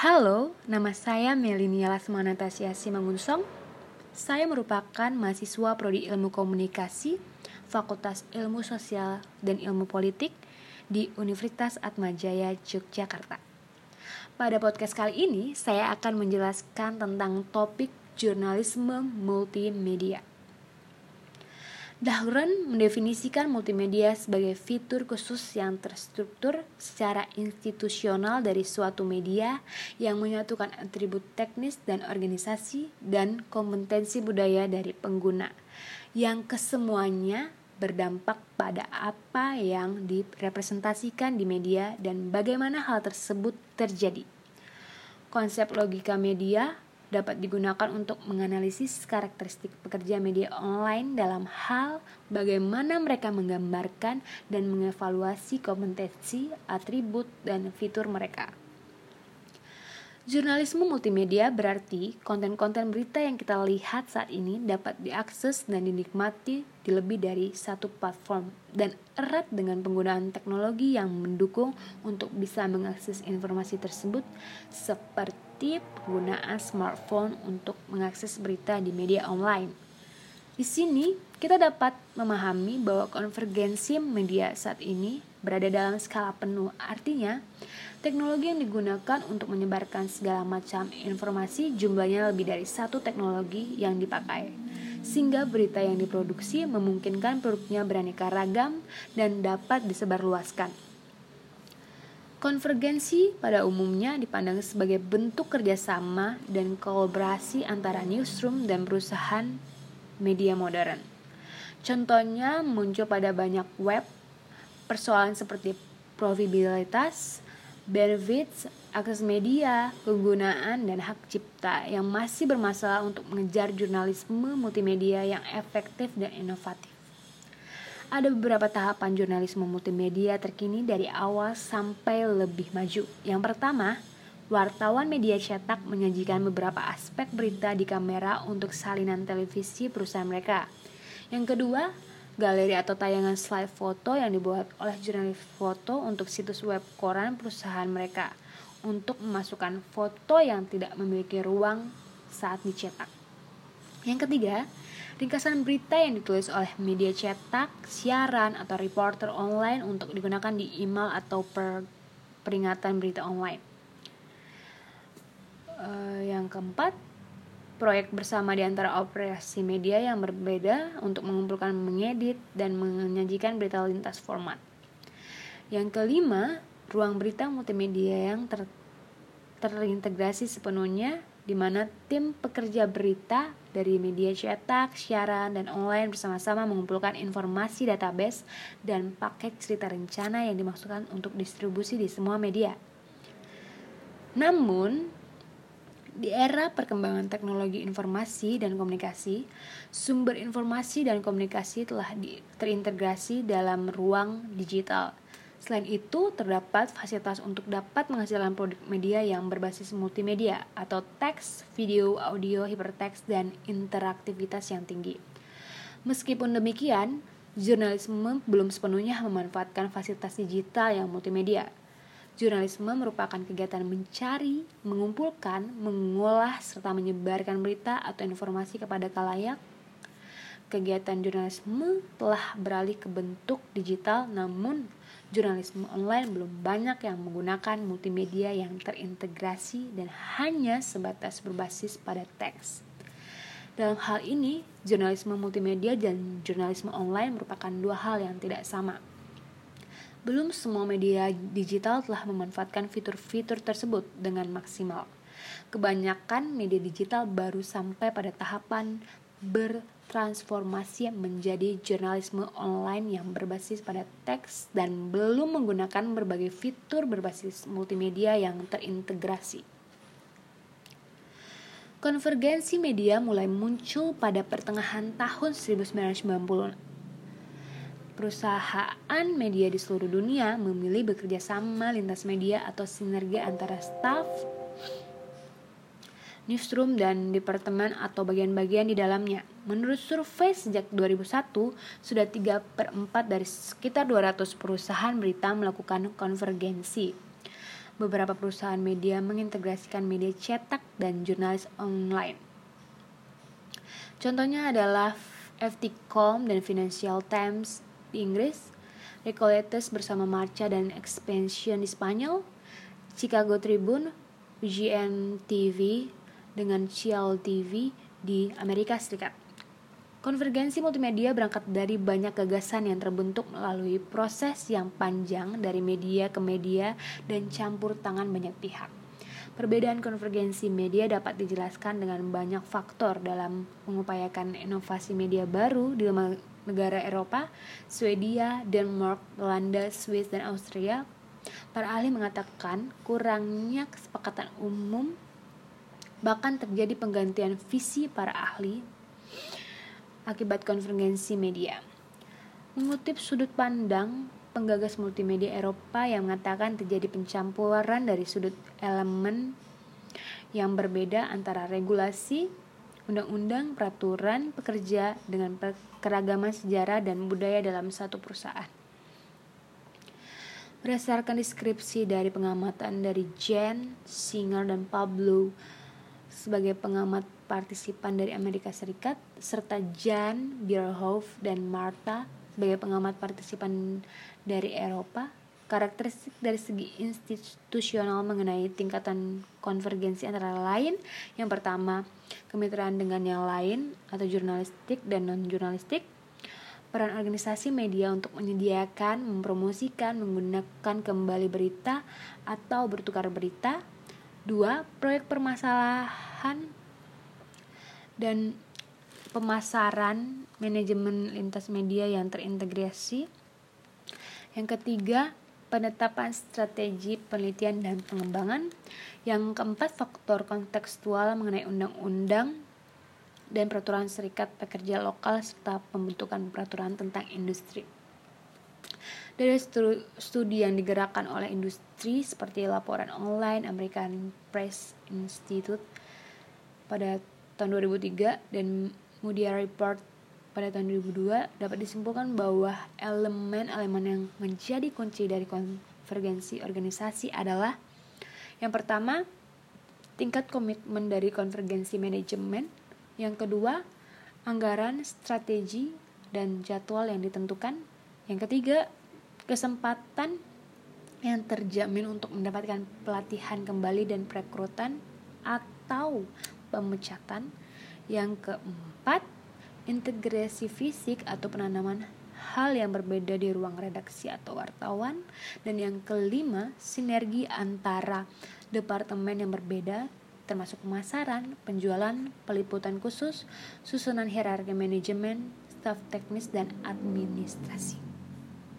Halo, nama saya Melinia Lasmana Simangunsong. Saya merupakan mahasiswa Prodi Ilmu Komunikasi, Fakultas Ilmu Sosial dan Ilmu Politik di Universitas Atmajaya, Yogyakarta. Pada podcast kali ini, saya akan menjelaskan tentang topik jurnalisme multimedia. Dahran mendefinisikan multimedia sebagai fitur khusus yang terstruktur secara institusional dari suatu media yang menyatukan atribut teknis dan organisasi dan kompetensi budaya dari pengguna yang kesemuanya berdampak pada apa yang direpresentasikan di media dan bagaimana hal tersebut terjadi. Konsep logika media dapat digunakan untuk menganalisis karakteristik pekerja media online dalam hal bagaimana mereka menggambarkan dan mengevaluasi kompetensi, atribut, dan fitur mereka. Jurnalisme multimedia berarti konten-konten berita yang kita lihat saat ini dapat diakses dan dinikmati di lebih dari satu platform dan erat dengan penggunaan teknologi yang mendukung untuk bisa mengakses informasi tersebut seperti seperti penggunaan smartphone untuk mengakses berita di media online. Di sini, kita dapat memahami bahwa konvergensi media saat ini berada dalam skala penuh. Artinya, teknologi yang digunakan untuk menyebarkan segala macam informasi jumlahnya lebih dari satu teknologi yang dipakai. Sehingga berita yang diproduksi memungkinkan produknya beraneka ragam dan dapat disebarluaskan. Konvergensi pada umumnya dipandang sebagai bentuk kerjasama dan kolaborasi antara newsroom dan perusahaan media modern. Contohnya muncul pada banyak web, persoalan seperti profitabilitas, benefits, akses media, kegunaan, dan hak cipta yang masih bermasalah untuk mengejar jurnalisme multimedia yang efektif dan inovatif. Ada beberapa tahapan jurnalisme multimedia terkini dari awal sampai lebih maju. Yang pertama, wartawan media cetak menyajikan beberapa aspek berita di kamera untuk salinan televisi perusahaan mereka. Yang kedua, galeri atau tayangan slide foto yang dibuat oleh jurnalis foto untuk situs web koran perusahaan mereka untuk memasukkan foto yang tidak memiliki ruang saat dicetak. Yang ketiga, ringkasan berita yang ditulis oleh media cetak, siaran, atau reporter online untuk digunakan di email atau per peringatan berita online. Uh, yang keempat, proyek bersama di antara operasi media yang berbeda untuk mengumpulkan, mengedit, dan menyajikan berita lintas format. Yang kelima, ruang berita multimedia yang ter terintegrasi sepenuhnya di mana tim pekerja berita dari media cetak, siaran, dan online bersama-sama mengumpulkan informasi database dan paket cerita rencana yang dimaksudkan untuk distribusi di semua media. Namun, di era perkembangan teknologi informasi dan komunikasi, sumber informasi dan komunikasi telah terintegrasi dalam ruang digital – Selain itu, terdapat fasilitas untuk dapat menghasilkan produk media yang berbasis multimedia atau teks, video, audio, hiperteks, dan interaktivitas yang tinggi. Meskipun demikian, jurnalisme belum sepenuhnya memanfaatkan fasilitas digital yang multimedia. Jurnalisme merupakan kegiatan mencari, mengumpulkan, mengolah, serta menyebarkan berita atau informasi kepada kalayak kegiatan jurnalisme telah beralih ke bentuk digital namun jurnalisme online belum banyak yang menggunakan multimedia yang terintegrasi dan hanya sebatas berbasis pada teks. Dalam hal ini, jurnalisme multimedia dan jurnalisme online merupakan dua hal yang tidak sama. Belum semua media digital telah memanfaatkan fitur-fitur tersebut dengan maksimal. Kebanyakan media digital baru sampai pada tahapan bertransformasi menjadi jurnalisme online yang berbasis pada teks dan belum menggunakan berbagai fitur berbasis multimedia yang terintegrasi. Konvergensi media mulai muncul pada pertengahan tahun 1990 perusahaan media di seluruh dunia memilih bekerja sama lintas media atau sinergi antara staff newsroom, dan departemen atau bagian-bagian di dalamnya. Menurut survei sejak 2001, sudah 3 per 4 dari sekitar 200 perusahaan berita melakukan konvergensi. beberapa perusahaan media mengintegrasikan media cetak dan jurnalis online. Contohnya adalah FT.com dan Financial Times di Inggris, Recoletes bersama Marcha dan Expansion di Spanyol, Chicago Tribune, UGN TV dengan Cial TV di Amerika Serikat. Konvergensi multimedia berangkat dari banyak gagasan yang terbentuk melalui proses yang panjang dari media ke media dan campur tangan banyak pihak. Perbedaan konvergensi media dapat dijelaskan dengan banyak faktor dalam mengupayakan inovasi media baru di negara Eropa, Swedia, Denmark, Belanda, Swiss, dan Austria. Para ahli mengatakan kurangnya kesepakatan umum bahkan terjadi penggantian visi para ahli akibat konvergensi media. Mengutip sudut pandang penggagas multimedia Eropa yang mengatakan terjadi pencampuran dari sudut elemen yang berbeda antara regulasi, undang-undang, peraturan, pekerja dengan keragaman sejarah dan budaya dalam satu perusahaan. Berdasarkan deskripsi dari pengamatan dari Jen, Singer, dan Pablo sebagai pengamat partisipan dari Amerika Serikat, serta Jan Bierhoff dan Martha sebagai pengamat partisipan dari Eropa, karakteristik dari segi institusional mengenai tingkatan konvergensi antara lain yang pertama kemitraan dengan yang lain atau jurnalistik dan non jurnalistik peran organisasi media untuk menyediakan, mempromosikan, menggunakan kembali berita atau bertukar berita. Dua, proyek permasalahan dan pemasaran manajemen lintas media yang terintegrasi. Yang ketiga, penetapan strategi penelitian dan pengembangan. Yang keempat, faktor kontekstual mengenai undang-undang dan peraturan serikat pekerja lokal serta pembentukan peraturan tentang industri. Dari studi yang digerakkan oleh industri seperti laporan online American Press Institute pada tahun 2003 dan Media Report pada tahun 2002 dapat disimpulkan bahwa elemen-elemen yang menjadi kunci dari konvergensi organisasi adalah yang pertama, tingkat komitmen dari konvergensi manajemen, yang kedua, anggaran, strategi, dan jadwal yang ditentukan, yang ketiga, kesempatan yang terjamin untuk mendapatkan pelatihan kembali dan perekrutan atau pemecatan. Yang keempat, integrasi fisik atau penanaman hal yang berbeda di ruang redaksi atau wartawan. Dan yang kelima, sinergi antara departemen yang berbeda termasuk pemasaran, penjualan, peliputan khusus, susunan hierarki manajemen, staf teknis, dan administrasi.